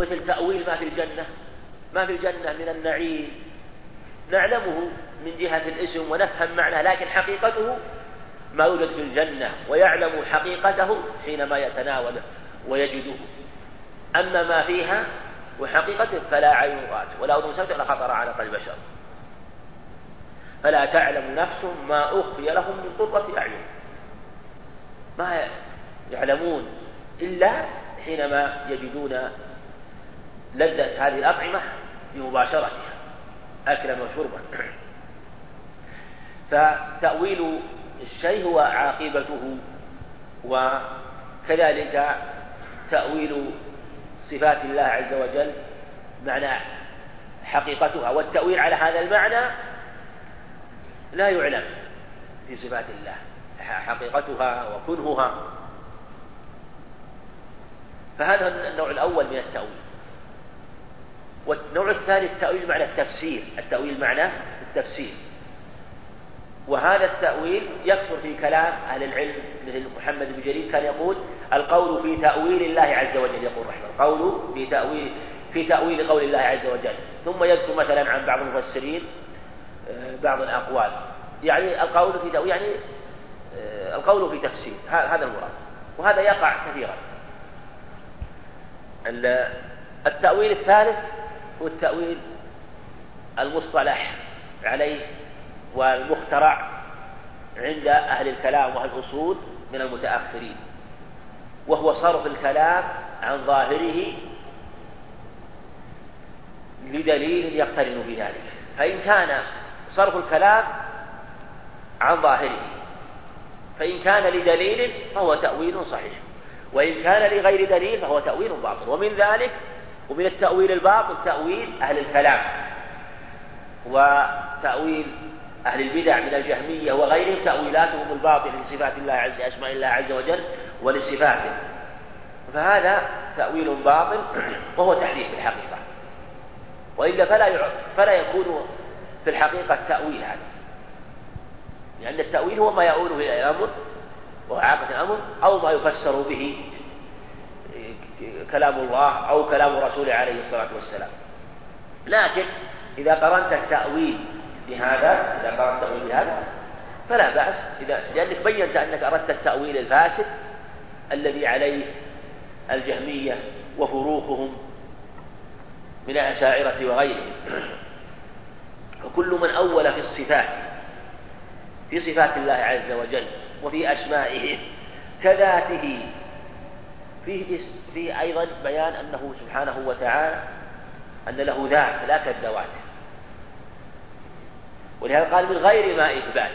مثل تأويل ما في الجنة ما في الجنة من النعيم. نعلمه من جهة الاسم ونفهم معناه لكن حقيقته ما يوجد في الجنة ويعلم حقيقته حينما يتناوله ويجده. أما ما فيها وحقيقته فلا عين رأت ولا أذن سمعت ولا خطر على قلب بشر. فلا تعلم نفس ما أخفي لهم من قرة أعين. ما يعلمون إلا حينما يجدون لذة هذه الأطعمة بمباشرتها أكلا وشربا. فتأويل الشيء هو عاقبته وكذلك تأويل صفات الله عز وجل معنى حقيقتها. والتأويل على هذا المعنى لا يعلم في صفات الله حقيقتها وكنهها. فهذا النوع الأول من التأويل. والنوع الثاني التأويل معنى التفسير. التأويل معنى التفسير. وهذا التأويل يكثر في كلام أهل العلم مثل محمد بن جرير كان يقول القول في تأويل الله عز وجل يقول رحمه القول في تأويل في تأويل قول الله عز وجل. ثم يذكر مثلا عن بعض المفسرين آه، بعض الأقوال. يعني القول في تأويل يعني آه، القول في تفسير. هذا المراد. وهذا يقع كثيرا. التأويل الثالث هو التأويل المصطلح عليه والمخترع عند أهل الكلام وأهل الأصول من المتأخرين وهو صرف الكلام عن ظاهره لدليل يقترن بذلك فإن كان صرف الكلام عن ظاهره فإن كان لدليل فهو تأويل صحيح وإن كان لغير دليل فهو تأويل باطل ومن ذلك ومن التأويل الباطل تأويل أهل الكلام وتأويل أهل البدع من الجهمية وغيرهم تأويلاتهم الباطلة لصفات الله عز أسماء الله عز وجل ولصفاته. فهذا تأويل باطل وهو تحريف في الحقيقة. وإلا فلا فلا يكون في الحقيقة تأويل هذا. لأن التأويل هو ما يؤول إلى الأمر وإعاقة الأمر أو ما يفسر به كلام الله أو كلام رسوله عليه الصلاة والسلام. لكن إذا قرنت التأويل بهذا إذا قرأت التأويل بهذا فلا بأس. إذا لأنك بينت أنك أردت التأويل الفاسد الذي عليه الجهمية وفروقهم من الأشاعرة وغيرهم. فكل من أول في الصفات في صفات الله عز وجل وفي أسمائه كذاته فيه فيه أيضا بيان أنه سبحانه وتعالى أن له ذات لا كالذوات ولهذا قال من غير ما إثبات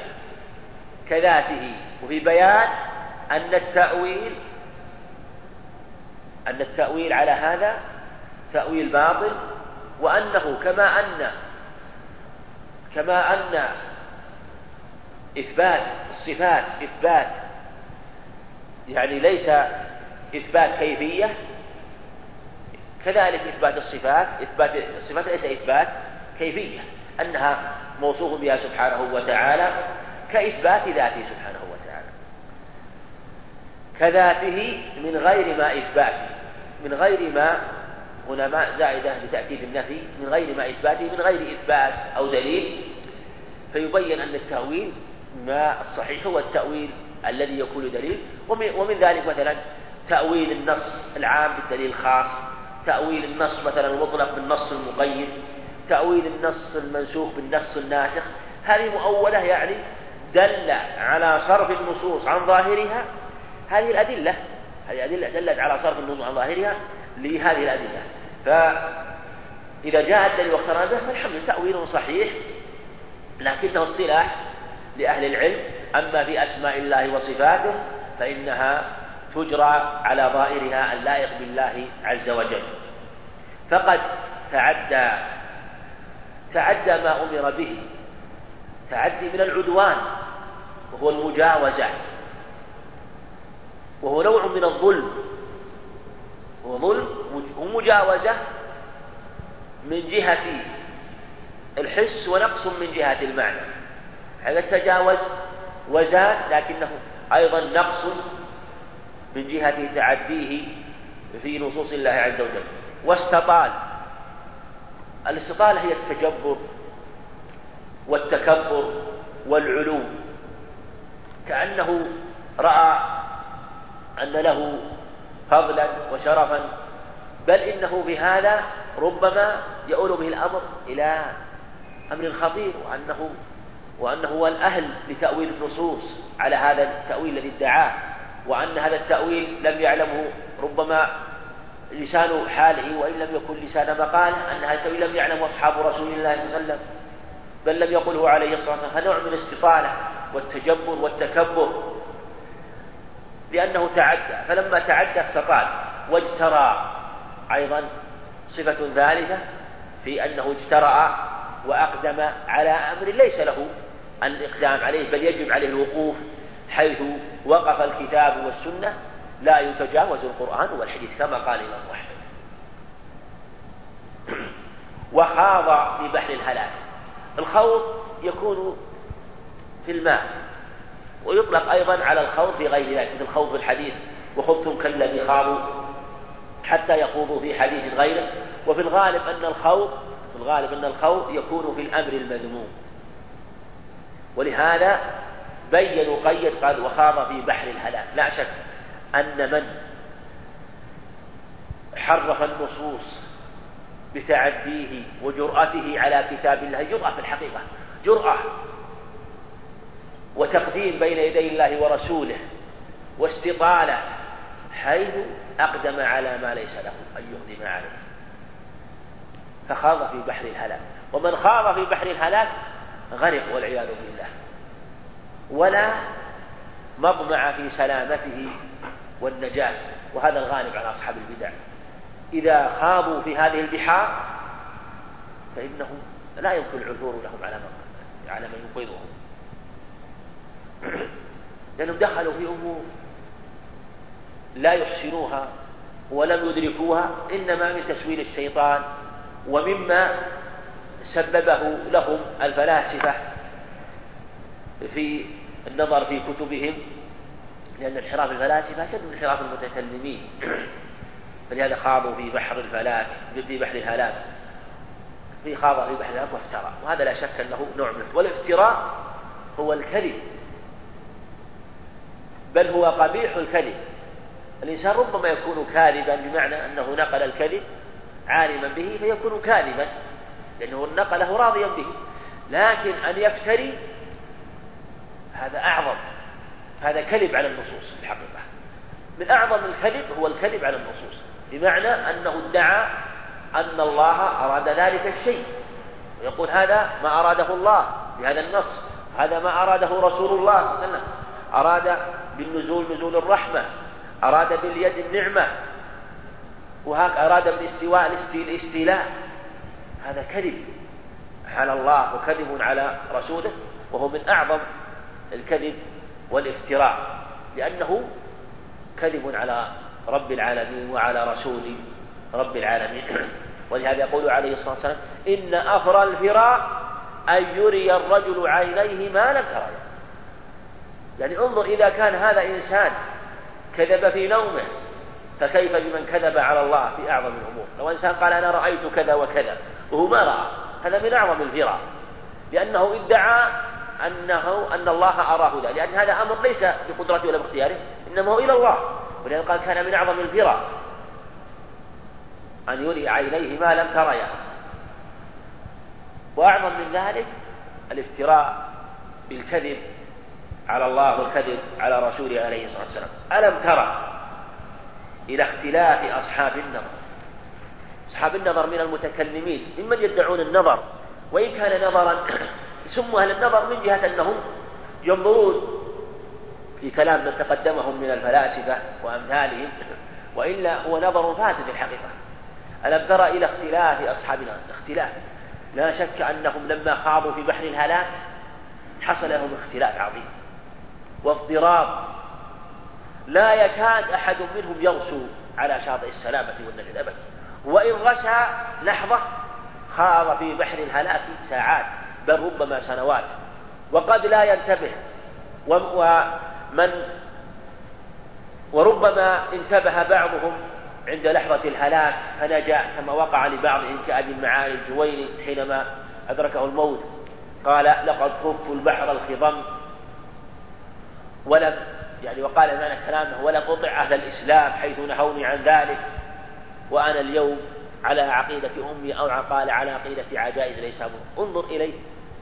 كذاته. وفي بيان أن التأويل أن التأويل على هذا تأويل باطل وأنه كما أن كما أن إثبات الصفات إثبات يعني ليس إثبات كيفية كذلك إثبات الصفات إثبات الصفات ليس إثبات كيفية أنها موصوف بها سبحانه وتعالى كإثبات ذاته سبحانه وتعالى. كذاته من غير ما إثباته من غير ما هنا ما زائدة لتأكيد النفي من غير ما إثباته من غير إثبات أو دليل فيبين أن التأويل ما الصحيح هو التأويل الذي يكون دليل ومن, ومن ذلك مثلا تأويل النص العام بالدليل الخاص تأويل النص مثلا المطلق بالنص المقيد تأويل النص المنسوخ بالنص الناسخ هذه مؤولة يعني دل على صرف النصوص عن ظاهرها. هذه الأدلة هذه أدلة دلت على صرف النصوص عن ظاهرها لهذه الأدلة. فإذا جاء الدليل واقترن به فالحمد تأويل صحيح لكنه اصطلاح لأهل العلم. أما في أسماء الله وصفاته فإنها تجرى على ظاهرها اللائق بالله عز وجل. فقد تعدى تعدى ما أمر به. تعدي من العدوان وهو المجاوزة. وهو نوع من الظلم. هو ظلم ومجاوزة من جهة الحس ونقص من جهة المعنى. هذا تجاوز وزاد لكنه أيضا نقص من جهة تعديه في نصوص الله عز وجل. واستطال. الاستطالة هي التجبر والتكبر والعلو. كأنه رأى أن له فضلا وشرفا. بل إنه بهذا ربما يؤول به الأمر إلى أمر خطير وأنه وأنه هو الأهل لتأويل النصوص على هذا التأويل الذي ادعاه. وأن هذا التأويل لم يعلمه ربما لسان حاله وإن لم يكن لسان مقاله أن هذا التأويل لم يعلمه أصحاب رسول الله صلى الله عليه وسلم بل لم يقله عليه الصلاة والسلام. فنوع من الاستطالة والتجبر والتكبر لأنه تعدى. فلما تعدى استطال واجترى أيضا صفة ثالثة في أنه اجترأ وأقدم على أمر ليس له الإقدام عليه بل يجب عليه الوقوف حيث وقف الكتاب والسنة لا يتجاوز القرآن والحديث كما قال الإمام أحمد وخاض في بحر الهلاك الخوض يكون في الماء ويطلق أيضا على الخوض في غير ذلك مثل خوض في الحديث وخضتم كالذي خاضوا حتى يخوضوا في حديث غيره. وفي الغالب أن الخوض في الغالب أن الخوض يكون في الأمر المذموم. ولهذا بينوا قيد قال وخاض في بحر الهلاك لا شك أن من حرف النصوص بتعديه وجرأته على كتاب الله جرأة في الحقيقة جرأة وتقديم بين يدي الله ورسوله واستطالة حيث أقدم على ما ليس له أن يقدم عليه. فخاض في بحر الهلاك ومن خاض في بحر الهلاك غرق والعياذ بالله. ولا مطمع في سلامته والنجاة وهذا الغالب على أصحاب البدع. إذا خاضوا في هذه البحار فإنهم لا يمكن العثور لهم على من على من ينقذهم. لأنهم دخلوا في أمور لا يحسنوها ولم يدركوها إنما من تسويل الشيطان ومما سببه لهم الفلاسفة في النظر في كتبهم لأن انحراف الفلاسفة أشد من انحراف المتكلمين. فلهذا خاضوا في بحر الفلاك في بحر الهلاك في خاض في بحر الهلاك وافترى وهذا لا شك أنه نوع من والافتراء هو الكذب بل هو قبيح الكذب الإنسان ربما يكون كاذبا بمعنى أنه نقل الكذب عالما به فيكون كاذبا لأنه نقله راضيا به. لكن أن يفتري هذا أعظم هذا كذب على النصوص في الحقيقة. من أعظم الكذب هو الكذب على النصوص بمعنى أنه ادعى أن الله أراد ذلك الشيء. ويقول هذا ما أراده الله بهذا النص هذا ما أراده رسول الله صلى الله عليه وسلم. أراد بالنزول نزول الرحمة أراد باليد النعمة وهك أراد بالاستواء الاستيلاء هذا كذب على الله وكذب على رسوله وهو من أعظم الكذب والافتراء لأنه كذب على رب العالمين وعلى رسول رب العالمين. ولهذا يقول عليه الصلاة والسلام إن أفرى الفراء أن يري الرجل عينيه ما لم ترى يعني انظر إذا كان هذا إنسان كذب في نومه فكيف بمن كذب على الله في أعظم الأمور؟ لو إنسان قال أنا رأيت كذا وكذا وهو ما رأى هذا من أعظم الفراء لأنه ادعى أنه أن الله أراه ذلك. لأن هذا أمر ليس بقدرته ولا باختياره إنما هو إلى الله. ولذلك قال كان من أعظم الفراء أن يري عينيه ما لم تريا وأعظم من ذلك الافتراء بالكذب على الله والكذب على رسوله عليه الصلاة والسلام. ألم ترى إلى اختلاف أصحاب النظر؟ أصحاب النظر من المتكلمين ممن يدعون النظر. وإن كان نظرا سموا أهل النظر من جهة أنهم ينظرون في كلام من تقدمهم من الفلاسفة وأمثالهم وإلا هو نظر فاسد الحقيقة. ألم ترى إلى اختلاف أصحابنا؟ اختلاف. لا شك أنهم لما خاضوا في بحر الهلاك حصل لهم اختلاف عظيم واضطراب. لا يكاد أحد منهم يرسو على شاطئ السلامة والنجد أبدا. وإن رسى لحظة خاض في بحر الهلاك ساعات. بل ربما سنوات. وقد لا ينتبه. ومن وربما انتبه بعضهم عند لحظة الهلاك فنجا كما وقع لبعضهم كأبي المعالي الجويني حينما أدركه الموت. قال لقد خفت البحر الخضم. ولم يعني وقال معنى كلامه ولم أطع أهل الإسلام حيث نهوني عن ذلك. وأنا اليوم على عقيدة أمي أو قال على عقيدة عجائز ليس انظر إليه.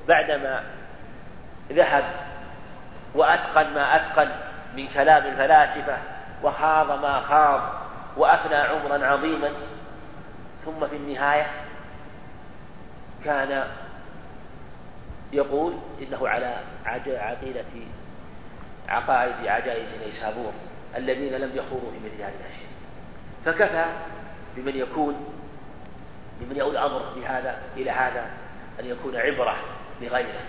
بعدما ذهب وأتقن ما أتقن من كلام الفلاسفة وخاض ما خاض وأفنى عمرا عظيما ثم في النهاية كان يقول إنه على عقيدة عقائد عجائز نيسابور الذين لم يخوضوا في مثل هذه الأشياء. فكفى بمن يكون بمن يؤول الأمر بهذا إلى هذا أن يكون عبرة لغيره.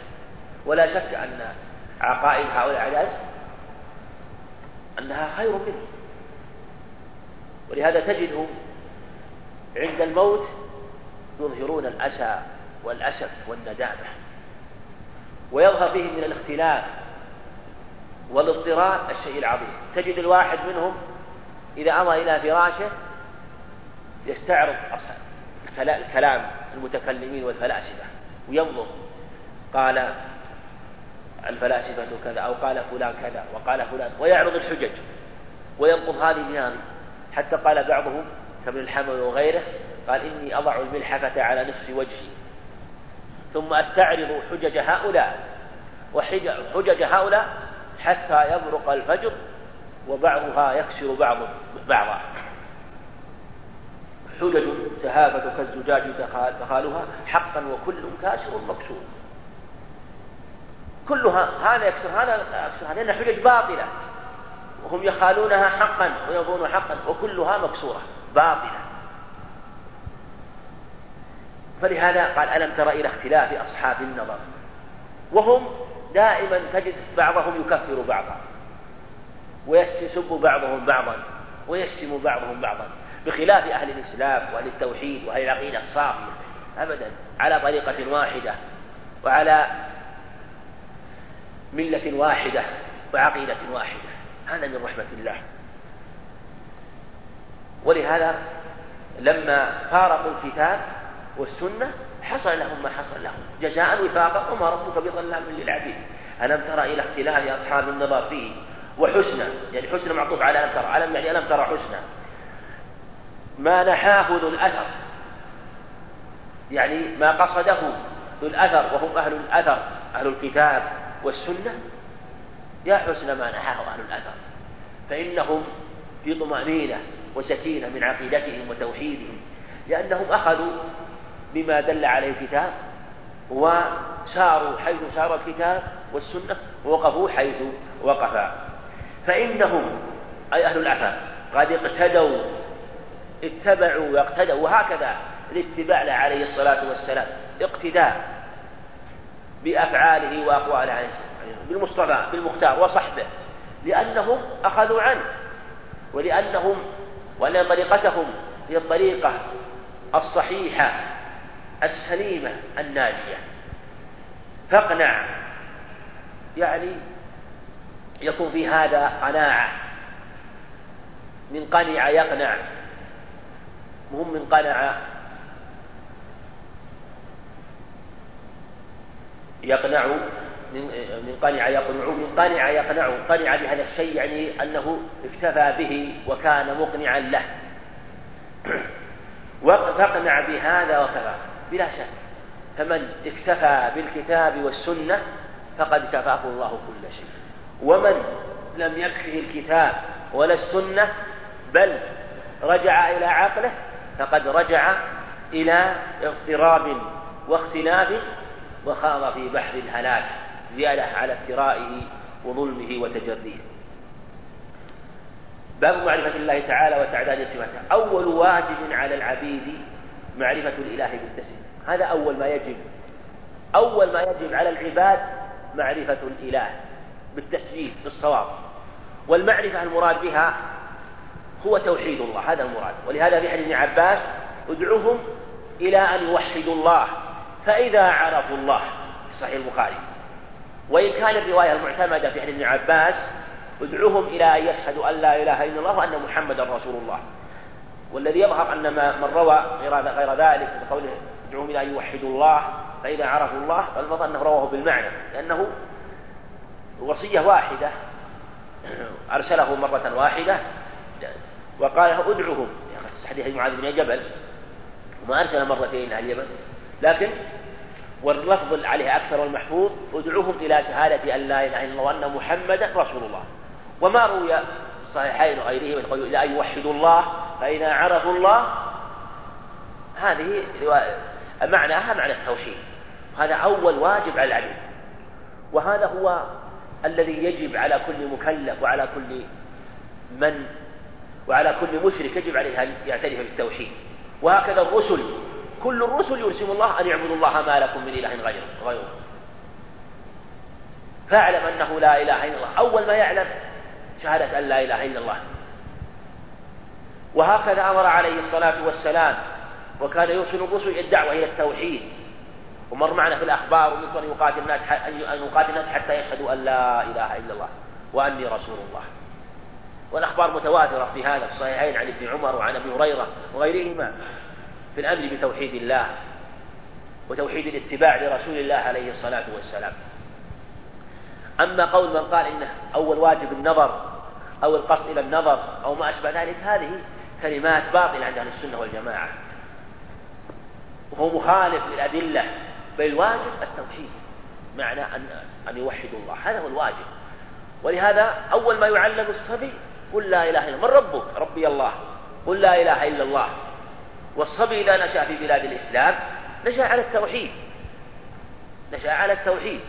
ولا شك أن عقائد هؤلاء العجائز أنها خير منه. ولهذا تجدهم عند الموت يظهرون الأسى والأسف والندامة. ويظهر فيهم من الاختلاف والاضطراب الشيء العظيم. تجد الواحد منهم إذا أمر إلى فراشه يستعرض الكلام المتكلمين والفلاسفة وينظر قال الفلاسفة كذا أو قال فلان كذا وقال فلان ويعرض الحجج وينقض هذه بهذه حتى قال بعضهم كابن الحمل وغيره قال إني أضع الملحفة على نصف وجهي ثم أستعرض حجج هؤلاء وحجج هؤلاء حتى يبرق الفجر وبعضها يكسر بعض بعضا. حجج تهافت كالزجاج تخالها حقا وكل كاسر مكسور. كلها هذا يكسر هذا يكسر هذا لأنها حجج باطلة. وهم يخالونها حقا ويظنون حقا وكلها مكسورة باطلة. فلهذا قال ألم تر إلى اختلاف أصحاب النظر؟ وهم دائما تجد بعضهم يكفر بعضا ويسب بعضهم بعضا ويشتم بعضهم بعضا بخلاف أهل الإسلام وأهل التوحيد وأهل العقيدة الصافية. أبدا على طريقة واحدة وعلى ملة واحدة وعقيدة واحدة. هذا من رحمة الله. ولهذا لما فارقوا الكتاب والسنة حصل لهم ما حصل لهم. جزاء وفاقا وما ربك بظلام للعبيد. ألم ترى إلى اختلاف أصحاب النظر فيه وحسنى يعني حسنى معطوف على ألم ترى ألم يعني ألم ترى حسنى ما نحاه ذو الأثر. يعني ما قصده ذو الأثر وهم أهل الأثر أهل الكتاب. والسنة يا حسن ما نحاه أهل الأثر. فإنهم في طمأنينة وسكينة من عقيدتهم وتوحيدهم لأنهم أخذوا بما دل عليه الكتاب وساروا حيث سار الكتاب والسنة ووقفوا حيث وقفا. فإنهم أي أهل الأثر قد اقتدوا اتبعوا وأقتدوا وهكذا الاتباع عليه الصلاة والسلام اقتداء. بأفعاله وأقواله عليه بالمصطفى بالمختار وصحبه. لأنهم أخذوا عنه. ولأنهم وأن طريقتهم هي الطريقة الصحيحة السليمة الناجية. فاقنع. يعني يكون في هذا قناعة. من قنع يقنع. مهم من قنع يقنع من قنع يقنع من قنع يقنع قنع بهذا الشيء يعني أنه اكتفى به وكان مقنعا له. فاقنع بهذا وكفى بلا شك. فمن اكتفى بالكتاب والسنة فقد كفاه الله كل شيء. ومن لم يكفه الكتاب ولا السنة بل رجع إلى عقله فقد رجع إلى اضطراب واختلاف وخاض في بحر الهلاك زيادة على افترائه وظلمه وتجريه. باب معرفة الله تعالى وتعداد صفاته. أول واجب على العبيد معرفة الإله بالتسليم. هذا أول ما يجب. أول ما يجب على العباد معرفة الإله بالتسجيل بالصواب. والمعرفة المراد بها هو توحيد الله. هذا المراد. ولهذا في حديث ابن عباس ادعوهم إلى أن يوحدوا الله. فإذا عرفوا الله في صحيح البخاري. وإن كان الرواية المعتمدة في حديث ابن عباس ادعوهم إلى أن يشهدوا أن لا إله إلا الله وأن محمدا رسول الله. والذي يظهر أن من روى غير غير ذلك بقوله ادعوهم إلى أن يوحدوا الله فإذا عرفوا الله فالفضل أنه رواه بالمعنى لأنه وصية واحدة أرسله مرة واحدة وقال ادعهم حديث معاذ بن جبل وما أرسل مرتين إلى اليمن. لكن واللفظ عليه أكثر والمحفوظ ادعوهم إلى شهادة أن لا إله إلا الله وأن محمدا رسول الله. وما روي الصحيحين وغيرهما يقول إلى أن يوحدوا الله فإذا عرفوا الله هذه معناها معنى التوحيد. هذا أول واجب على العبد وهذا هو الذي يجب على كل مكلف وعلى كل من وعلى كل مشرك يجب عليه أن يعترف بالتوحيد. وهكذا الرسل كل الرسل يرسم الله أن يعبدوا الله ما لكم من إله غيره. غيره. فاعلم أنه لا إله إلا الله. أول ما يعلم شهادة أن لا إله إلا الله. وهكذا أمر عليه الصلاة والسلام وكان يرسل الرسل الدعوة إلى التوحيد. ومر معنا في الأخبار ومثل أن يقاتل الناس أن يقاتل الناس حتى يشهدوا أن لا إله إلا الله وأني رسول الله. والأخبار متواترة في هذا في الصحيحين عن ابن عمر وعن أبي هريرة وغيرهما. في الأمر بتوحيد الله وتوحيد الاتباع لرسول الله عليه الصلاة والسلام. أما قول من قال إنه أول واجب النظر أو القصد إلى النظر أو ما أشبه ذلك هذه كلمات باطلة عند أهل السنة والجماعة. وهو مخالف للأدلة بل الواجب التوحيد معنى أن أن يوحدوا الله. هذا هو الواجب. ولهذا أول ما يعلم الصبي قل لا إله إلا من ربك؟ ربي الله. قل لا إله إلا الله. والصبي إذا نشأ في بلاد الإسلام نشأ على التوحيد. نشأ على التوحيد.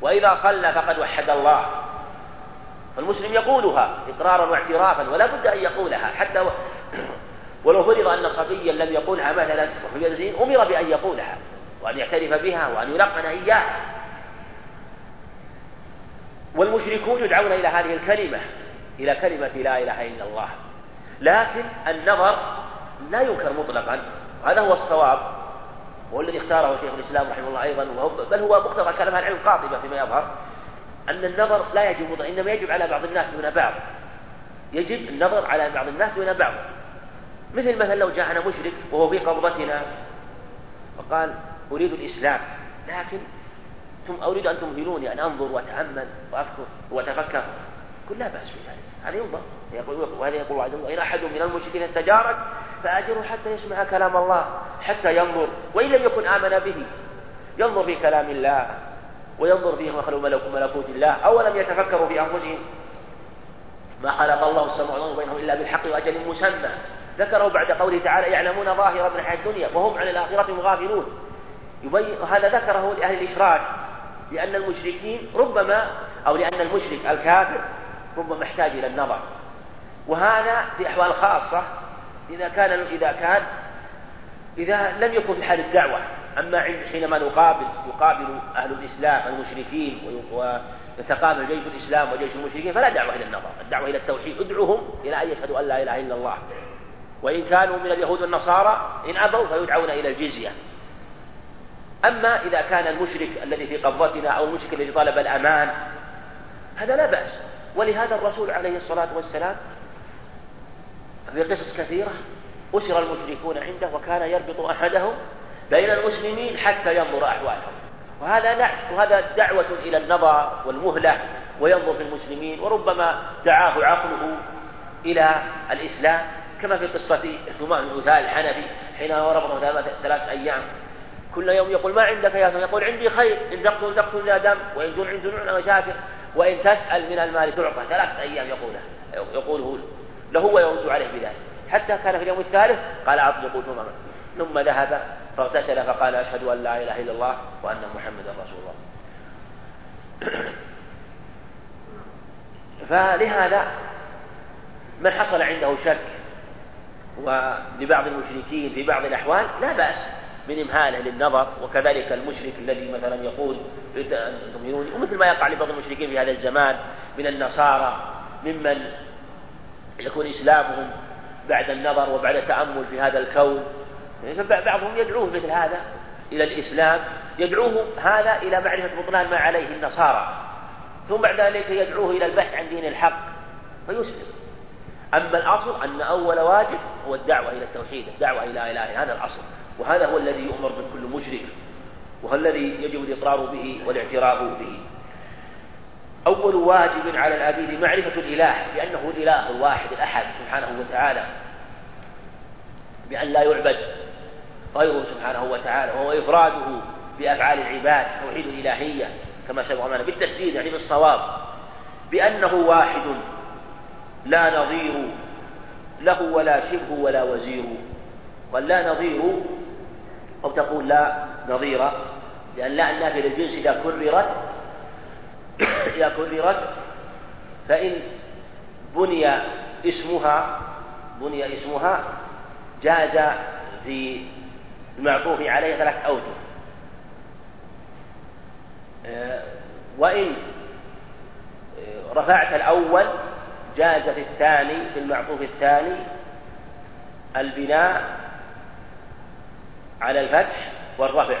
وإذا صلى فقد وحد الله. فالمسلم يقولها إقرارا واعترافا ولا بد أن يقولها. حتى و... ولو فرض أن صبيا لم يقولها مثلا وفي أمر بأن يقولها وأن يعترف بها وأن يلقن إياها والمشركون يدعون إلى هذه الكلمة إلى كلمة لا إله إلا الله. لكن النظر لا ينكر مطلقا. وهذا هو الصواب. والذي اختاره شيخ الإسلام رحمه الله أيضا. وهو بل هو مقتضى كلام العلم قاطبة فيما يظهر. أن النظر لا يجب مطلقا. إنما يجب على بعض الناس دون بعض. يجب النظر على بعض الناس دون بعض. مثل مثلا لو جاءنا مشرك وهو في قبضتنا. وقال أريد الإسلام. لكن ثم أريد أن تمهلوني أن أنظر وأتأمل وأفكر وأتفكر. قل لا بأس في ذلك. هذا ينظر. يقول وهذا يقول وعد الله إن أحد من المشركين استجارك فأجره حتى يسمع كلام الله حتى ينظر وإن لم يكن آمن به ينظر في كلام الله وينظر فيه مخلوق ملكوت الله أولم يتفكروا في أنفسهم. ما خلق الله السماء والأرض بينهم إلا بالحق وأجل مسمى. ذكروا بعد قوله تعالى يعلمون ظاهرا من الحياة الدنيا وهم عن الآخرة غافلون هذا ذكره لأهل الإشراك لأن المشركين ربما أو لأن المشرك الكافر ربما يحتاج إلى النظر. وهذا في أحوال خاصة إذا كان إذا كان إذا لم يكن في حال الدعوة. أما حينما نقابل يقابل أهل الإسلام المشركين ويتقابل جيش الإسلام وجيش المشركين فلا دعوة إلى النظر. الدعوة إلى التوحيد ادعوهم إلى أن يشهدوا أن لا إله إلا الله. وإن كانوا من اليهود والنصارى إن أبوا فيدعون إلى الجزية. أما إذا كان المشرك الذي في قبضتنا أو المشرك الذي طلب الأمان هذا لا بأس. ولهذا الرسول عليه الصلاة والسلام في قصص كثيرة أسر المشركون عنده وكان يربط أحدهم بين المسلمين حتى ينظر أحوالهم. وهذا نعم وهذا دعوة إلى النظر والمهلة وينظر في المسلمين وربما دعاه عقله إلى الإسلام كما في قصة ثمان بن الحنفي حين ربطه ثلاث أيام. كل يوم يقول ما عندك يا سلام يقول عندي خير إن تقتل تقتل ذا دم وإن تنعم تنعم وشاكر وإن تسأل من المال تعطى. ثلاثة أيام يقوله يقوله له ويرد عليه بذلك. حتى كان في اليوم الثالث قال أطلقوا ثم ثم ذهب فاغتسل فقال أشهد أن لا إله إلا الله وأن محمدا رسول الله. فلهذا من حصل عنده شك ولبعض المشركين في بعض الأحوال لا بأس. من إمهاله للنظر وكذلك المشرك الذي مثلا يقول ومثل ما يقع لبعض المشركين في هذا الزمان من النصارى ممن يكون إسلامهم بعد النظر وبعد التأمل في هذا الكون. بعضهم يدعوه مثل هذا إلى الإسلام يدعوه هذا إلى معرفة بطلان ما عليه النصارى. ثم بعد ذلك يدعوه إلى البحث عن دين الحق فيسلم. أما الأصل أن أول واجب هو الدعوة إلى التوحيد الدعوة إلى إله هذا الأصل. وهذا هو الذي يؤمر به كل مشرك وهو الذي يجب الإقرار به والاعتراف به. أول واجب على العبيد معرفة الإله بأنه الإله الواحد الأحد سبحانه وتعالى بأن لا يعبد غيره سبحانه وتعالى وهو إفراده بأفعال العباد توحيد الإلهية كما سبق معنا بالتسديد يعني بالصواب. بأنه واحد لا نظير له ولا شبه ولا وزير قال لا نظير أو تقول لا نظير لأن لا النافية للجنس إذا كررت إذا كررت فإن بني اسمها بني اسمها جاز في المعطوف عليه ثلاث أوجه. آه، وإن رفعت الأول جاز في الثاني في المعطوف الثاني البناء على الفتح والرفع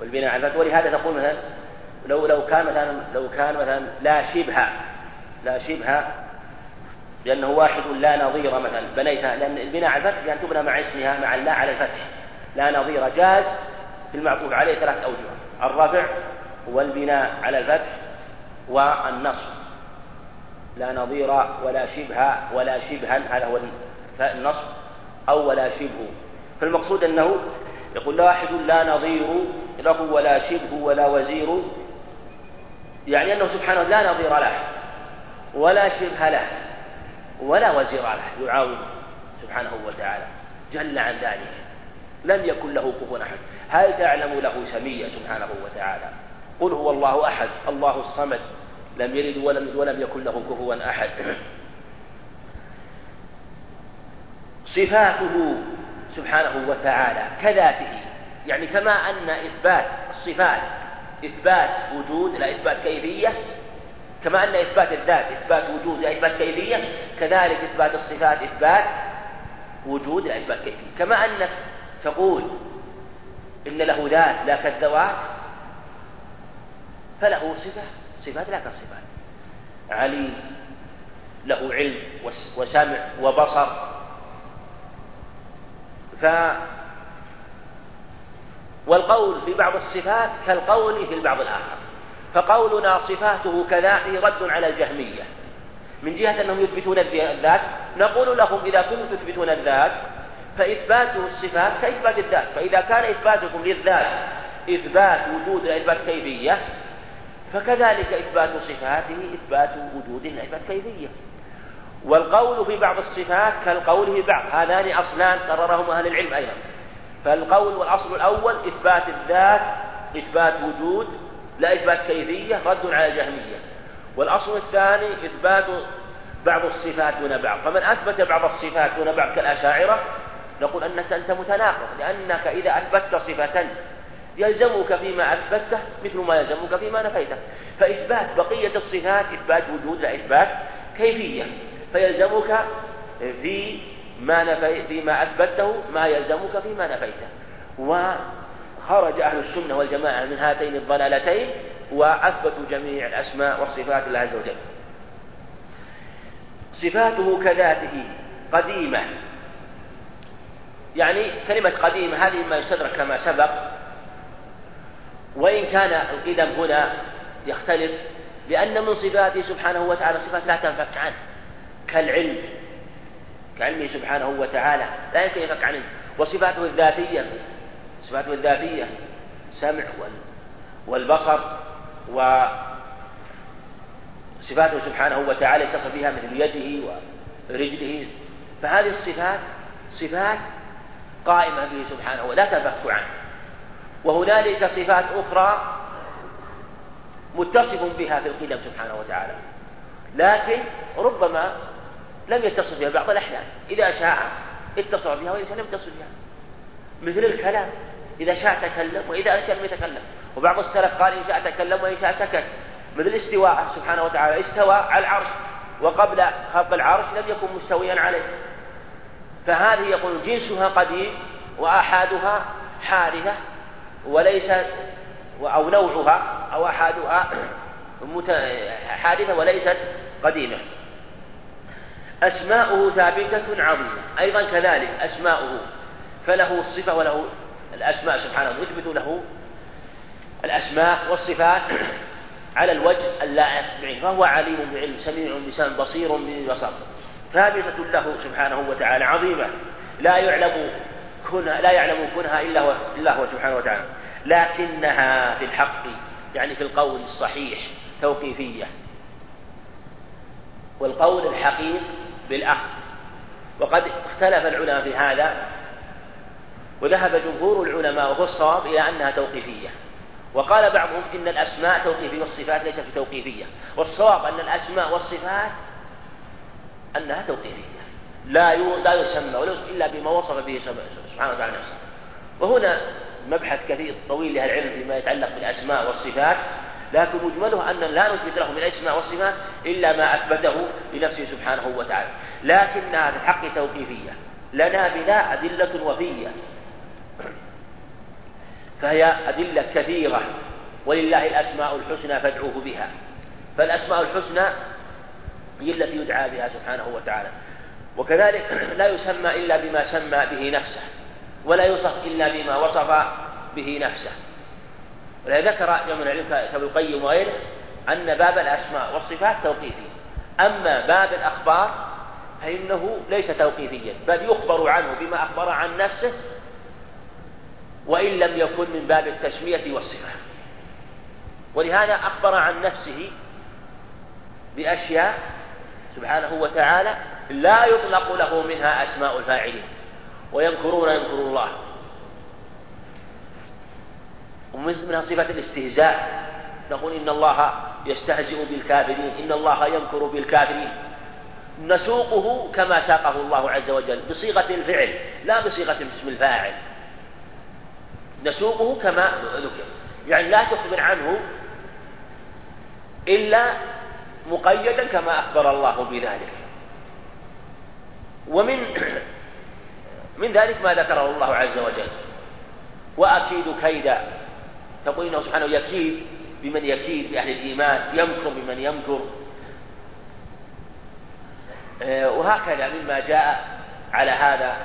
والبناء على الفتح. ولهذا تقول مثلا لو لو كان مثلا لو كان مثلا لا شبه لا شبه لأنه واحد لا نظير مثلا بنيتها لأن البناء على الفتح بأن تبنى مع اسمها مع اللا على الفتح. لا نظير جاز في المعطوف عليه ثلاث أوجه الرفع والبناء على الفتح والنصب لا نظير ولا شبه ولا شبها هذا هو النصب أو ولا شبه. فالمقصود أنه يقول واحد لا نظير له ولا شبه ولا وزير. يعني أنه سبحانه لا نظير له ولا شبه له ولا وزير له يعاون سبحانه وتعالى جل عن ذلك. لم يكن له كفوا أحد. هل تعلم له سميا سبحانه وتعالى؟ قل هو الله أحد الله الصمد. لم يلد ولم ولم يكن له كفوا أحد. صفاته سبحانه وتعالى. كذاته. يعني كما أن إثبات الصفات إثبات وجود لا إثبات كيفية كما أن إثبات الذات إثبات وجود لا إثبات كيفية كذلك إثبات الصفات إثبات وجود لا إثبات كيفية. كما أنك تقول إن له ذات لا كالذوات فله صفة صفات لا كالصفات. عليم له علم وسمع وبصر ف والقول في بعض الصفات كالقول في البعض الآخر. فقولنا صفاته كذاته رد على الجهمية. من جهة أنهم يثبتون الذات نقول لهم إذا كنتم تثبتون الذات فإثباته الصفات كإثبات الذات. فإذا كان إثباتكم للذات إثبات وجود إثبات كيفية فكذلك إثبات صفاته إثبات وجود لا إثبات كيفية. والقول في بعض الصفات كالقول في بعض. هذان أصلان قررهما أهل العلم أيضا. فالقول والأصل الأول إثبات الذات إثبات وجود لا إثبات كيفية رد على الجهمية والأصل الثاني إثبات بعض الصفات دون بعض. فمن أثبت بعض الصفات دون بعض كالأشاعرة نقول أنك أنت متناقض لأنك إذا أثبتت صفة يلزمك فيما أثبته مثل ما يلزمك فيما نفيته. فإثبات بقية الصفات إثبات وجود لا إثبات كيفية. فيلزمك في ما نفي فيما أثبته ما يلزمك فيما نفيته. وخرج أهل السنة والجماعة من هاتين الضلالتين وأثبتوا جميع الأسماء والصفات لله عز وجل. صفاته كذاته قديمة. يعني كلمة قديمة هذه ما يستدرك كما سبق. وإن كان القدم هنا يختلف لأن من صفاته سبحانه وتعالى صفات لا تنفك عنه. كالعلم كعلمه سبحانه وتعالى لا يمكن ينفك عنه وصفاته الذاتية صفاته الذاتية سمع والبصر وصفاته سبحانه وتعالى يتصل بها مثل يده ورجله. فهذه الصفات صفات قائمة به سبحانه ولا تنفك عنه. وهنالك صفات أخرى متصف بها في القدم سبحانه وتعالى. لكن ربما لم يتصف بها بعض الأحيان. إذا شاء اتصف بها وإذا شاء لم يتصف بها. مثل الكلام إذا شاء تكلم وإذا شاء لم يتكلم. وبعض السلف قال إن شاء تكلم وإن شاء سكت. مثل استواء سبحانه وتعالى استوى على العرش. وقبل خلق العرش لم يكن مستويا عليه. فهذه يقول جنسها قديم وآحادها حادثة وليس أو نوعها أو أحدها حادثة وليست قديمة. أسماؤه ثابتة عظيمة. أيضا كذلك أسماؤه فله الصفة وله الأسماء سبحانه يثبت له الأسماء والصفات على الوجه اللائق بعلم فهو عليم بعلم سميع بسان بصير ببصر ثابتة له سبحانه وتعالى عظيمة. لا يعلم كنها لا يعلم كنها إلا هو إلا هو سبحانه وتعالى. لكنها في الحق يعني في القول الصحيح توقيفية. والقول الحقيق بالأخذ. وقد اختلف العلماء في هذا وذهب جمهور العلماء وهو الصواب إلى أنها توقيفية. وقال بعضهم إن الأسماء توقيفية والصفات ليست توقيفية. والصواب أن الأسماء والصفات أنها توقيفية. لا لا يسمى ولا إلا بما وصف به سبحانه وتعالى نفسه. وهنا مبحث كثير طويل لأهل العلم فيما يتعلق بالأسماء والصفات. لكن مجمله أن لا نثبت له من الأسماء والصفات إلا ما أثبته لنفسه سبحانه وتعالى. لكنها في الحق توقيفية. لنا بلا أدلة وفية. فهي أدلة كثيرة. ولله الأسماء الحسنى فادعوه بها. فالأسماء الحسنى هي التي يدعى بها سبحانه وتعالى. وكذلك لا يسمى إلا بما سمى به نفسه. ولا يوصف إلا بما وصف به نفسه. ذكر يوم العلم كابن القيم وغيره أن باب الأسماء والصفات توقيفي أما باب الأخبار فإنه ليس توقيفيا بل يخبر عنه بما أخبر عن نفسه وإن لم يكن من باب التسمية والصفة. ولهذا أخبر عن نفسه بأشياء سبحانه وتعالى لا يطلق له منها أسماء الفاعلين. ويمكرون يمكر الله. ومنها صفة الاستهزاء. نقول إن الله يستهزئ بالكافرين إن الله يمكر بالكافرين. نسوقه كما ساقه الله عز وجل بصيغة الفعل لا بصيغة اسم الفاعل. نسوقه كما ذكر. يعني لا تخبر عنه إلا مقيدا كما أخبر الله بذلك. ومن من ذلك ما ذكره الله عز وجل. وأكيد كيدا. تقول إنه سبحانه يكيد بمن يكيد بأهل الإيمان يمكر بمن يمكر. آه، وهكذا مما جاء على هذا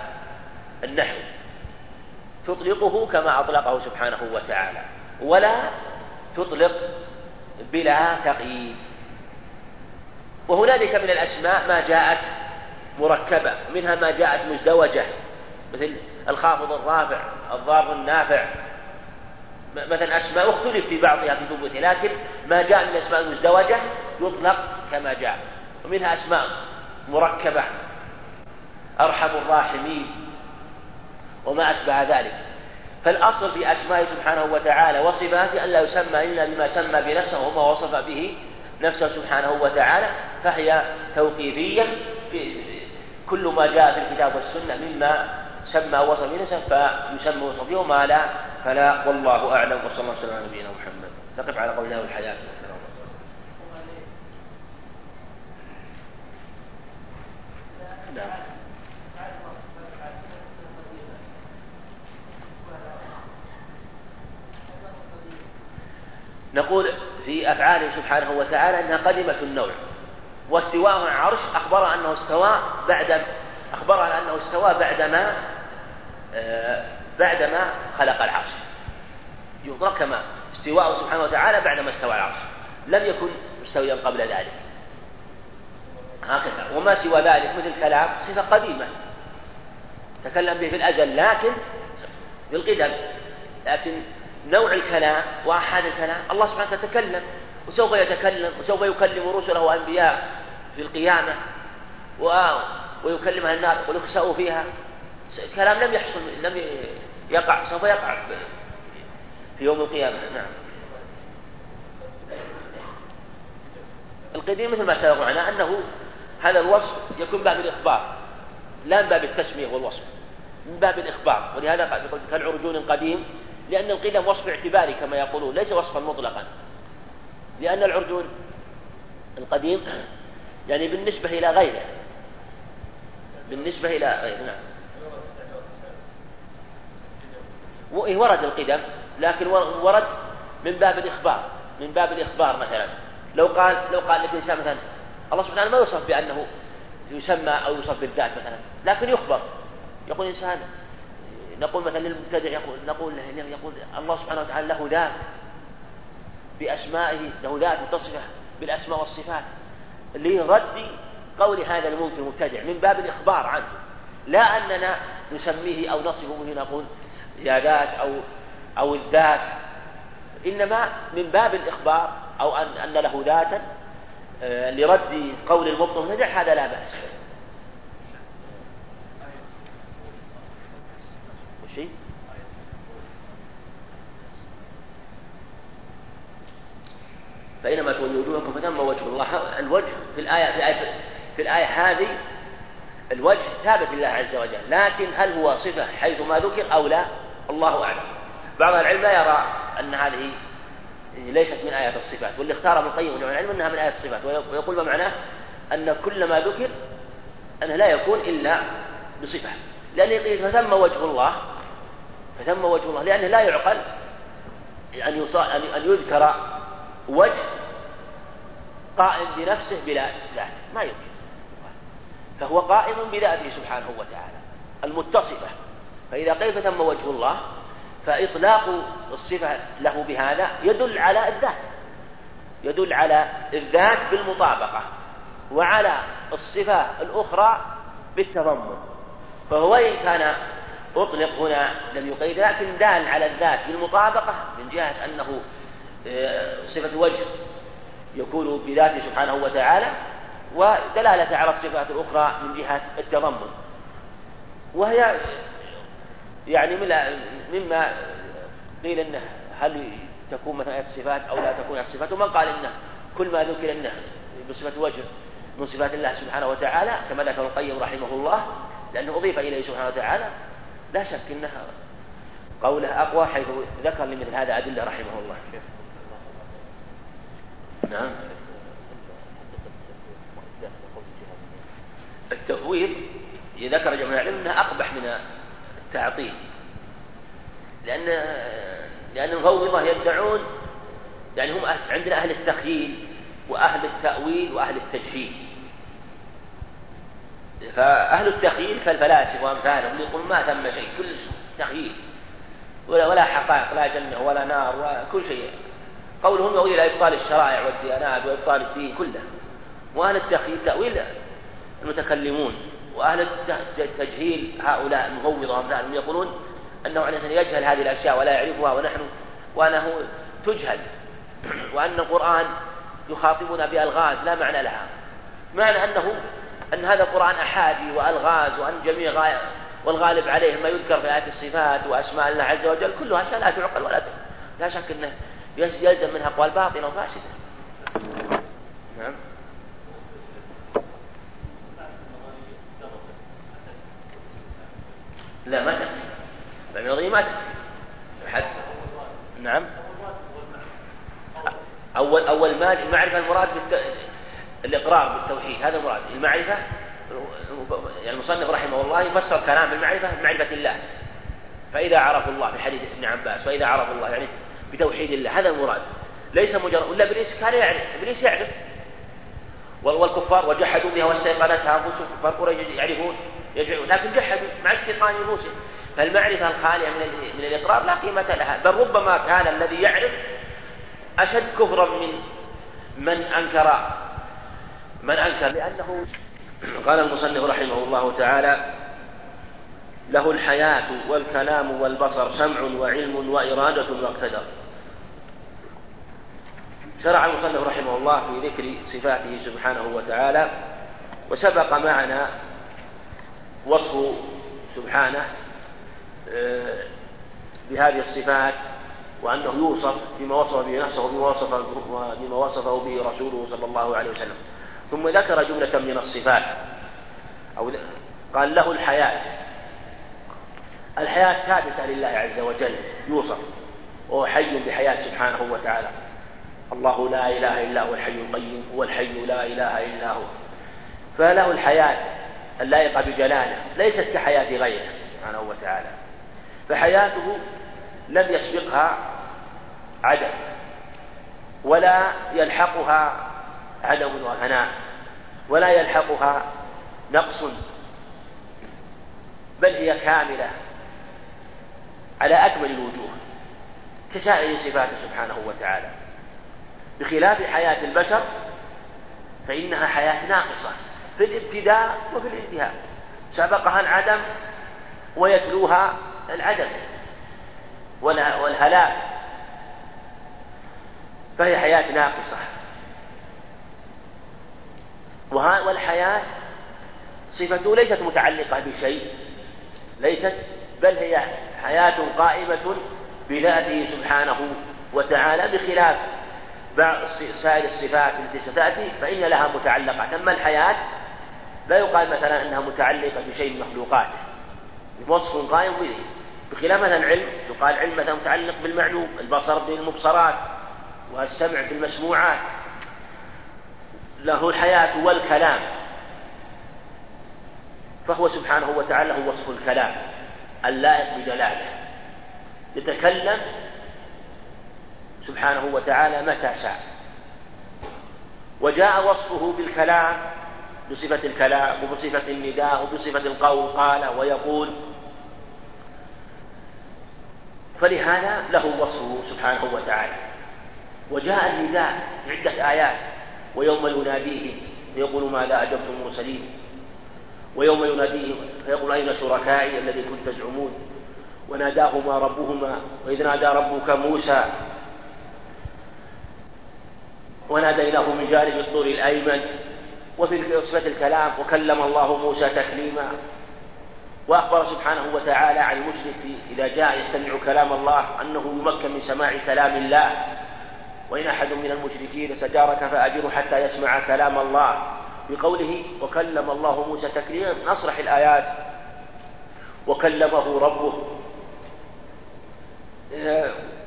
النحو. تطلقه كما أطلقه سبحانه وتعالى ولا تطلق بلا تقييد. وهنالك من الأسماء ما جاءت مركبة منها ما جاءت مزدوجة مثل الخافض الرافع الضار النافع. مثلا أسماء اختلف في بعضها في ثبوتها لكن ما جاء من الأسماء المزدوجة يطلق كما جاء ومنها أسماء مركبة أرحم الراحمين وما أشبه ذلك. فالأصل في أسمائه سبحانه وتعالى وصفاته أن لا يسمى إلا بما سمى بنفسه وما وصف به نفسه سبحانه وتعالى فهي توقيفية في كل ما جاء في الكتاب والسنة مما سمى وصف نفسه فيسمى وصف وما لا فلا والله أعلم وصلى الله وسلم على نبينا محمد. نقف على قولنا والحياة. نعم نقول في أفعاله سبحانه وتعالى أنها قدمة النوع. واستواء العرش أخبر أنه استوى بعد أخبر أنه استوى بعدما آه، بعدما خلق العرش. يطلق كما استواءه سبحانه وتعالى بعدما استوى العرش. لم يكن مستويا قبل ذلك. هكذا. وما سوى ذلك مثل الكلام صفة قديمة. تكلم به في الأزل لكن في القدم. لكن نوع الكلام وأحد الكلام الله سبحانه وتعالى تكلم. وسوف يتكلم وسوف يكلم رسله وأنبياء في القيامة. ويكلم أهل النار ويخسأوا فيها كلام لم يحصل لم يقع سوف يقع في يوم القيامة. نعم. القديم مثل ما سبق معنا أنه هذا الوصف يكون باب الإخبار لا من باب التسمية والوصف من باب الإخبار. ولهذا قال كالعرجون قديم لأن القدم وصف اعتباري كما يقولون ليس وصفا مطلقا. لأن العرجون القديم يعني بالنسبة إلى غيره بالنسبة إلى غيره نعم. ورد القدم لكن ورد من باب الإخبار من باب الإخبار مثلا. لو قال لو قال لك الإنسان مثلا الله سبحانه ما يوصف بأنه يسمى أو يوصف بالذات مثلا لكن يخبر. يقول إنسان نقول مثلا للمبتدع يقول نقول يقول الله سبحانه وتعالى له ذات بأسمائه له ذات متصفة بالأسماء والصفات لرد قول هذا المبتدع من باب الإخبار عنه. لا أننا نسميه أو نصفه به نقول يا ذات أو أو الذات إنما من باب الإخبار أو أن أن له ذاتا آه، لرد قول المبطل المبتدع هذا لا بأس. شيء فإنما تولوا وجوهكم فثم وجه الله. الوجه في الآية في الآية, في الآية هذه الوجه ثابت لله عز وجل لكن هل هو صفة حيث ما ذكر أو لا؟ الله أعلم. بعض العلم لا يرى أن هذه ليست من آيات الصفات واللي اختار ابن القيم من العلم أنها من آيات الصفات ويقول ما معناه؟ أن كل ما ذكر أنه لا يكون إلا بصفة. لأن يقول فثم وجه الله فثم وجه الله لأنه لا يعقل أن أن يذكر وجه قائم بنفسه بلا ذات ما يمكن. فهو قائم بذاته سبحانه وتعالى المتصفة. فإذا قيل فتم وجه الله فإطلاق الصفة له بهذا يدل على الذات يدل على الذات بالمطابقة وعلى الصفة الأخرى بالتضمن. فهو إن كان أطلق هنا لم يقيد لكن دال على الذات بالمطابقة من جهة أنه آه، صفة وجه يكون بذاته سبحانه وتعالى ودلالة على الصفات الأخرى من جهة التضمن. وهي يعني مما قيل إنه هل تكون مثلا آية الصفات أو لا تكون آية الصفات ومن قال إنه كل ما ذكر إنه بصفة وجه من صفات الله سبحانه وتعالى كما ذكر القيم رحمه الله لأنه أضيف إليه سبحانه وتعالى لا شك أنها قوله أقوى حيث ذكر لمثل هذا أدلة رحمه الله. نعم. التفويض ذكر جمع العلم أنه أقبح من التعطيل. لأن لأن المفوضة يدعون يعني هم عندنا أهل التخييل وأهل التأويل وأهل التجهيل. فأهل التخييل كالفلاسفة وأمثالهم يقول ما ثم شيء كل تخييل. ولا ولا حقائق لا جنة ولا نار وكل شيء. قولهم يؤدي إلى إبطال الشرائع والديانات وإبطال الدين كله. وأهل التخييل تأويل المتكلمون. وأهل التجهيل هؤلاء المفوضة وأمثالهم يقولون أنه عليه السلام يجهل هذه الأشياء ولا يعرفها ونحن وأنه تجهل وأن القرآن يخاطبنا بألغاز لا معنى لها. معنى أنه أن هذا القرآن أحادي وألغاز وأن جميع غاية والغالب عليه ما يذكر في آيات الصفات وأسماء الله عز وجل كلها أشياء لا تعقل ولا تعقل. لا شك أنه يلزم منها أقوال باطلة وفاسدة. نعم. لا ما تكفي النظرية ما تكفي حد نعم. أول أول ما المعرفة المراد بالت... الإقرار بالتوحيد هذا المراد. المعرفة يعني المصنف رحمه الله يفسر كلام المعرفة بمعرفة الله. فإذا عرفوا الله في حديث ابن عباس فإذا عرفوا الله يعني بتوحيد الله هذا المراد. ليس مجرد ولا إبليس كان يعرف إبليس يعرف. والكفار وجحدوا بها واستيقنتها انفسهم كفار قريش يعرفون. يجعلون لكن جحدوا مع استيقان نفوسهم فالمعرفة الخالية من من الإقرار لا قيمة لها. بل ربما كان الذي يعرف أشد كفرا من من أنكر من أنكر. لأنه قال المصنف رحمه الله تعالى له الحياة والكلام والبصر سمع وعلم وإرادة واقتدر. شرع المصنف رحمه الله في ذكر صفاته سبحانه وتعالى وسبق معنا وصف سبحانه آه، بهذه الصفات وأنه يوصف بما وصف به نفسه وبما وصفه, وبما وصفه به رسوله صلى الله عليه وسلم. ثم ذكر جملة من الصفات أو قال له الحياة. الحياة ثابتة لله عز وجل يوصف. وهو حي بحياة سبحانه وتعالى. الله لا إله إلا هو الحي القيوم هو الحي لا إله إلا هو. فله الحياة. اللائقة بجلاله ليست كحياة غيره سبحانه وتعالى. فحياته لم يسبقها عدم ولا يلحقها عدم وفناء ولا يلحقها نقص بل هي كاملة على أكمل الوجوه كسائر صفاته سبحانه وتعالى. بخلاف حياة البشر فإنها حياة ناقصة. في الابتداء وفي الانتهاء سبقها العدم ويتلوها العدم والهلاك. فهي حياة ناقصة. والحياة صفته ليست متعلقة بشيء ليست بل هي حياة قائمة بذاته سبحانه وتعالى بخلاف سائر الصفات التي ستأتي فإن لها متعلقات أما الحياة لا يقال مثلا أنها متعلقة بشيء من مخلوقاته. وصف قائم به بخلاف مثلا العلم يقال علم مثلا متعلق بالمعلوم البصر بالمبصرات والسمع بالمسموعات. له الحياة والكلام. فهو سبحانه وتعالى له وصف الكلام اللائق بجلاله يتكلم سبحانه وتعالى متى شاء. وجاء وصفه بالكلام بصفة الكلام وبصفة النداء وبصفة القول قال ويقول. فلهذا له وصفه سبحانه وتعالى. وجاء النداء في عدة آيات. ويوم يناديهم فيقول ماذا أجبتم المرسلين. ويوم يناديهم فيقول أين شركائي الذي كنت تزعمون؟ وناداهما ربهما وإذ نادى ربك موسى وناديناه من جانب الطور الأيمن وفي صفة الكلام وكلم الله موسى تكليما. وأخبر سبحانه وتعالى عن المشرك إذا جاء يستمع كلام الله أنه يمكن من سماع كلام الله. وإن أحد من المشركين استجارك فأجره حتى يسمع كلام الله. بقوله وكلم الله موسى تكليما نصرح الآيات. وكلمه ربه.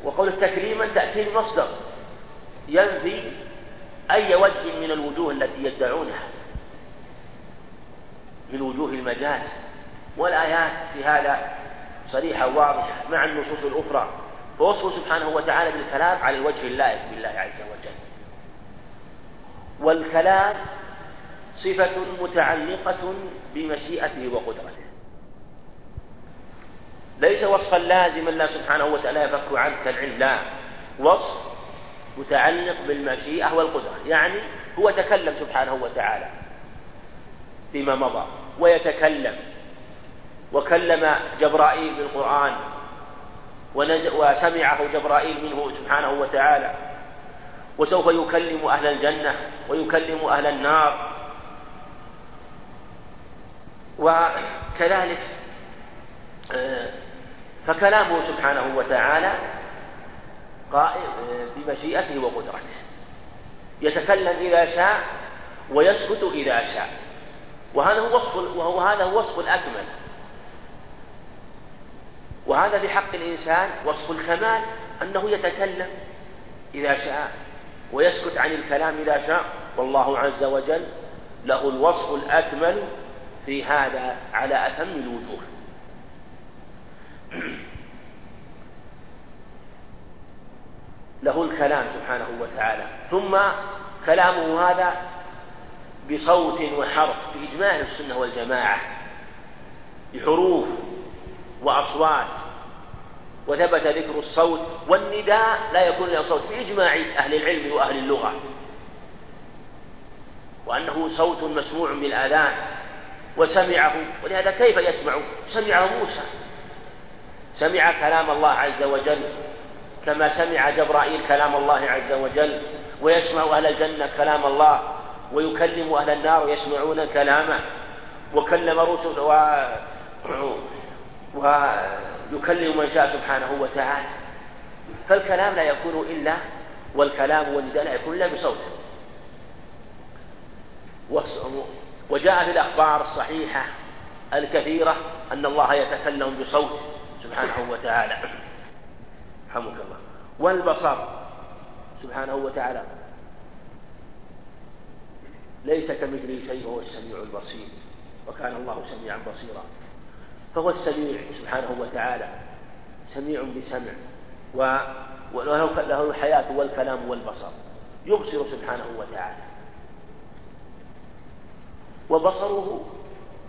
وقول تكريما تأتي بمصدر ينفي أي وجه من الوجوه التي يدعونها؟ من وجوه المجاز. والآيات في هذا صريحة واضحة مع النصوص الأخرى. فوصفه سبحانه وتعالى بالكلام على الوجه اللائق بالله عز وجل. والكلام صفة متعلقة بمشيئته وقدرته. ليس وصفا لازما لا سبحانه وتعالى يفك عنه كالعلم لا. وصف متعلق بالمشيئة والقدرة يعني هو تكلم سبحانه وتعالى فيما مضى ويتكلم وكلم جبرائيل بالقرآن وسمعه جبرائيل منه سبحانه وتعالى وسوف يكلم أهل الجنة ويكلم أهل النار. وكذلك آه، فكلامه سبحانه وتعالى قائم آه، بمشيئته وقدرته. يتكلم إذا شاء ويسكت إذا شاء. وهذا هو وصف وهو هذا هو وصف الأكمل. وهذا في حق الإنسان وصف الكمال أنه يتكلم إذا شاء ويسكت عن الكلام إذا شاء. والله عز وجل له الوصف الأكمل في هذا على أتم الوجوه. له الكلام سبحانه وتعالى. ثم كلامه هذا بصوت وحرف بإجماع السنة والجماعة بحروف وأصوات وثبت ذكر الصوت والنداء لا يكون له صوت بإجماع أهل العلم وأهل اللغة. وأنه صوت مسموع بالآذان وسمعه ولهذا كيف يسمع؟ سمعه موسى. سمع كلام الله عز وجل. كما سمع جبرائيل كلام الله عز وجل ويسمع أهل الجنة كلام الله ويكلم أهل النار ويسمعون كلامه وكلم رسل و... ويكلم من شاء سبحانه وتعالى. فالكلام لا يكون إلا والكلام والنداء لا يكون إلا بصوت. وجاء في الأخبار الصحيحة الكثيرة أن الله يتكلم بصوت سبحانه وتعالى. رحمك الله. والبصر سبحانه وتعالى ليس كمثله شيء وهو السميع البصير. وكان الله سميعا بصيرا. فهو السميع سبحانه وتعالى سميع بسمع. وله الحياة والكلام والبصر. يبصر سبحانه وتعالى. وبصره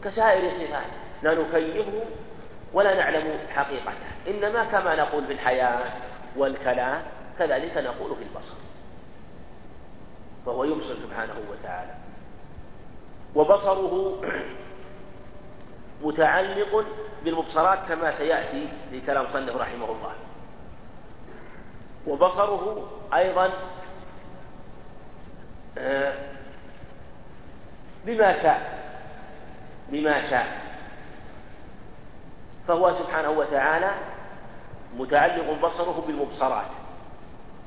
كسائر الصفات. لا نكيفه ولا نعلم حقيقته. إنما كما نقول في الحياة والكلام كذلك نقول في البصر. فهو يبصر سبحانه وتعالى. وبصره متعلق بالمبصرات كما سيأتي في كلام صنف رحمه الله. وبصره أيضا آه، بما شاء بما شاء. فهو سبحانه وتعالى متعلق بصره بالمبصرات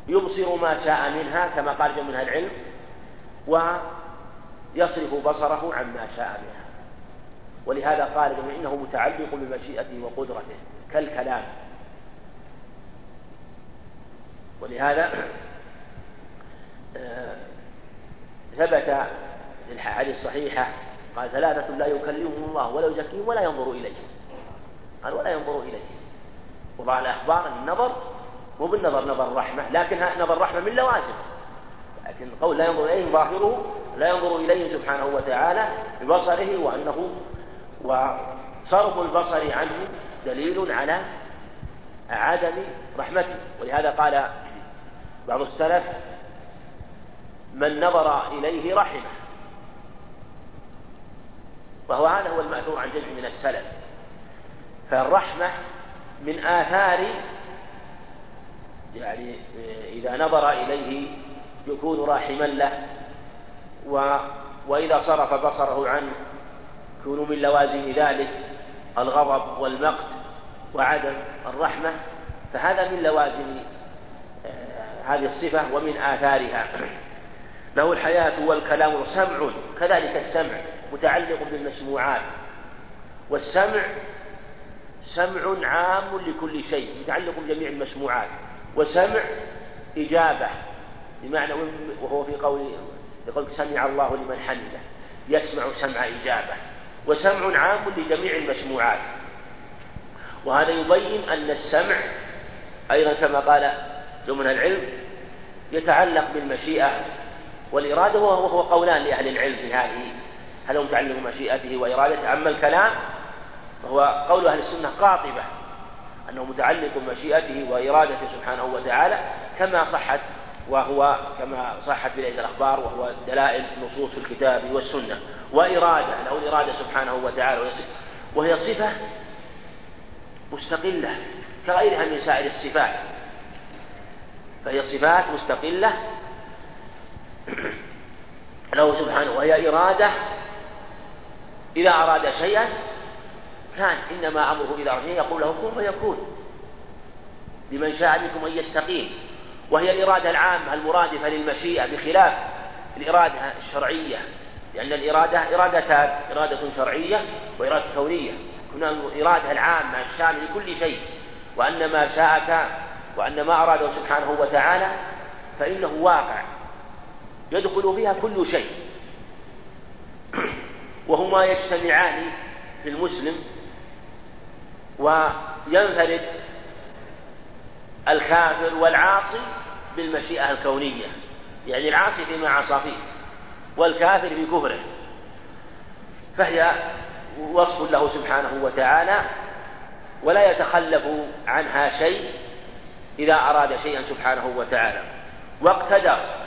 يبصر ما شاء منها كما قال جمع من العلم ويصرف بصره عما شاء منها. ولهذا قال جمع إنه متعلق بمشيئته وقدرته كالكلام. ولهذا آه، ثبت في الحديث الصحيحة قال ثلاثة لا يكلمهم الله ولا يزكيهم ولا ينظر إليهم. قال ولا ينظر إليهم وضع الأخبار النظر مو بالنظر نظر الرحمة لكن نظر الرحمة من لوازم. لكن القول لا ينظر إليهم ظاهره لا ينظر إليهم سبحانه وتعالى ببصره وأنه وصرف البصر عنه دليل على عدم رحمته. ولهذا قال بعض السلف من نظر إليه رحمة. وهو هذا هو المأثور عن جمع من السلف. فالرحمة من آثار يعني إذا نظر إليه يكون راحما له. و وإذا صرف بصره عنه يكون من لوازم ذلك الغضب والمقت وعدم الرحمة. فهذا من لوازم آه، هذه الصفة ومن آثارها. له الحياة والكلام سمع كذلك السمع متعلق بالمسموعات. والسمع سمع عام لكل شيء متعلق بجميع المسموعات. وسمع إجابة بمعنى وهو في قول يقول سمع الله لمن حمده يسمع سمع إجابة. وسمع عام لجميع المسموعات. وهذا يبين أن السمع أيضا كما قال من العلم يتعلق بالمشيئة. والإرادة وهو قولان لأهل العلم في هذه هل هو متعلق بمشيئته وإرادته أما الكلام فهو قول أهل السنة قاطبة أنه متعلق بمشيئته وإرادته سبحانه وتعالى كما صحت وهو كما صحت بليل الأخبار وهو دلائل نصوص الكتاب والسنة وإرادة له الإرادة سبحانه وتعالى وهي صفة مستقلة كغيرها من سائر الصفات. فهي صفات مستقلة له سبحانه وهي إرادة إذا أراد شيئا كان إنما أمره إذا أراد يقول له كن فيكون. لمن شاء منكم أن يستقيم. وهي الإرادة العامة المرادفة للمشيئة بخلاف الإرادة الشرعية. لأن الإرادة إرادتان إرادة شرعية وإرادة كونية. هنا الإرادة العامة الشاملة لكل شيء. وأن ما شاء كان وأن ما أراده سبحانه وتعالى فإنه واقع. يدخل فيها كل شيء. وهما يجتمعان في المسلم وينفرد الكافر والعاصي بالمشيئة الكونية. يعني العاصي فيما عصى فيه والكافر في كفره. فهي وصف له سبحانه وتعالى ولا يتخلف عنها شيء إذا أراد شيئا سبحانه وتعالى. واقتدر.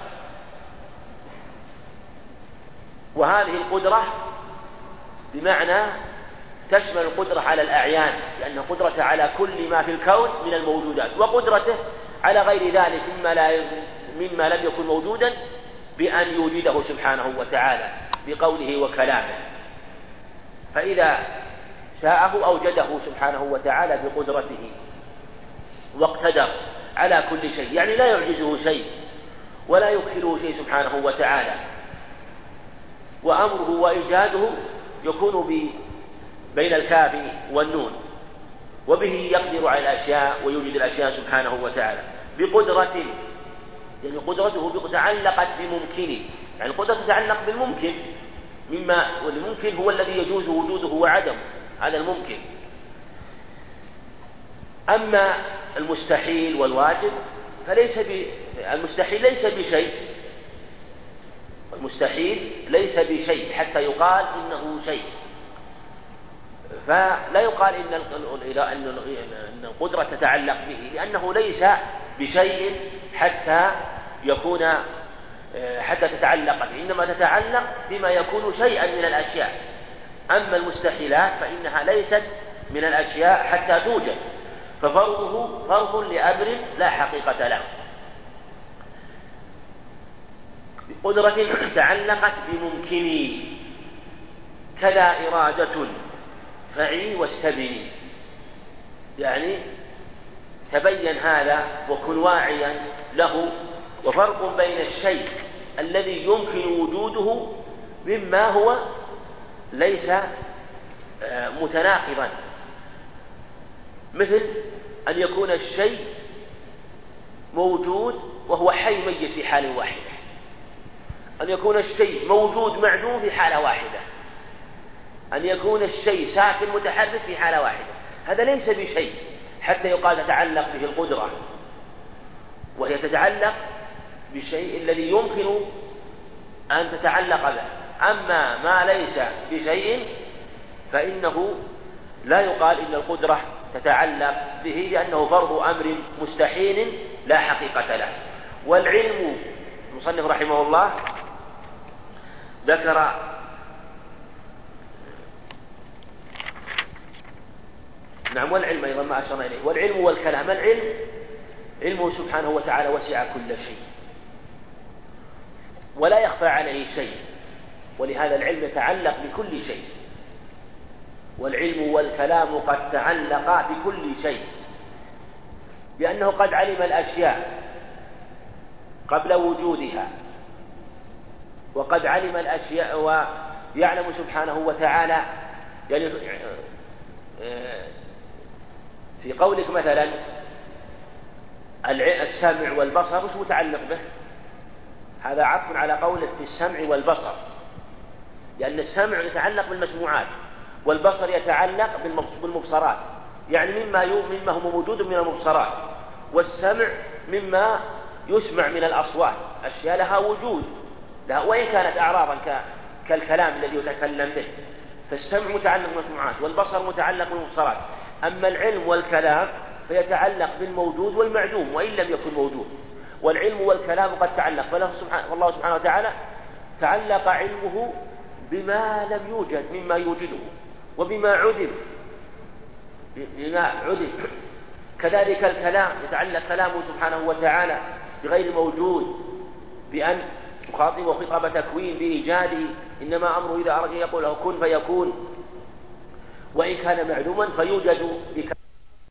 وهذه القدرة بمعنى تشمل القدرة على الأعيان لأن قدرته على كل ما في الكون من الموجودات وقدرته على غير ذلك مما لا مما لم يكن موجودا بأن يوجده سبحانه وتعالى بقوله وكلامه. فإذا شاءه أوجده سبحانه وتعالى بقدرته واقتدر على كل شيء يعني لا يعجزه شيء ولا يكثره شيء سبحانه وتعالى. وأمره وإيجاده يكون بين الكاف والنون وبه يقدر على الأشياء ويوجد الأشياء سبحانه وتعالى. بقدرة يعني قدرته تعلقت بممكن يعني القدرة تتعلق بالممكن مما والممكن هو الذي يجوز وجوده وعدمه. هذا الممكن. أما المستحيل والواجب فليس ب... المستحيل ليس بشيء. المستحيل ليس بشيء حتى يقال إنه شيء. فلا يقال إن أن القدرة تتعلق به لأنه ليس بشيء حتى يكون حتى تتعلق به إنما تتعلق بما يكون شيئا من الأشياء. أما المستحيلات فإنها ليست من الأشياء حتى توجد ففرضه فرض لأمر لا حقيقة له. قدرة تعلقت بممكني كذا إرادة فعي واستبني. يعني تبين هذا وكن واعيا له. وفرق بين الشيء الذي يمكن وجوده مما هو ليس آه، متناقضا. مثل أن يكون الشيء موجود وهو حي ميت في حال واحدة. أن يكون الشيء موجود معدوم في حالة واحدة. أن يكون الشيء ساكن متحرك في حالة واحدة. هذا ليس بشيء حتى يقال تتعلق به القدرة وهي تتعلق بالشيء الذي يمكن أن تتعلق به. أما ما ليس بشيء فإنه لا يقال إن القدرة تتعلق به لأنه فرض أمر مستحيل لا حقيقة له. والعلم المصنف رحمه الله ذكر نعم والعلم أيضا ما أشرنا إليه. والعلم والكلام. العلم علمه سبحانه وتعالى وسع كل شيء. ولا يخفى عليه شيء. ولهذا العلم يتعلق بكل شيء. والعلم والكلام قد تعلقا بكل شيء. لأنه قد علم الأشياء قبل وجودها. وقد علم الأشياء ويعلم سبحانه وتعالى. يعني في قولك مثلا السمع والبصر وش متعلق به؟ هذا عطف على قولك في السمع والبصر. لأن السمع يتعلق بالمسموعات والبصر يتعلق بالمبصرات. يعني مما مما هو موجود من المبصرات والسمع مما يسمع من الأصوات. أشياء لها وجود. لها وإن كانت أعراضا كالكلام الذي يتكلم به. فالسمع متعلق بالمسموعات والبصر متعلق بالمبصرات. أما العلم والكلام فيتعلق بالموجود والمعدوم وإن لم يكن موجود. والعلم والكلام قد تعلق. فله سبحانه والله سبحانه وتعالى تعلق علمه بما لم يوجد مما يوجده وبما عدم. بما عدم. كذلك الكلام يتعلق كلامه سبحانه وتعالى بغير موجود بأن يخاطب خطاب تكوين بإيجاده. إنما أمره إذا أراد يقول له كن فيكون. وإن كان معلوما فيوجد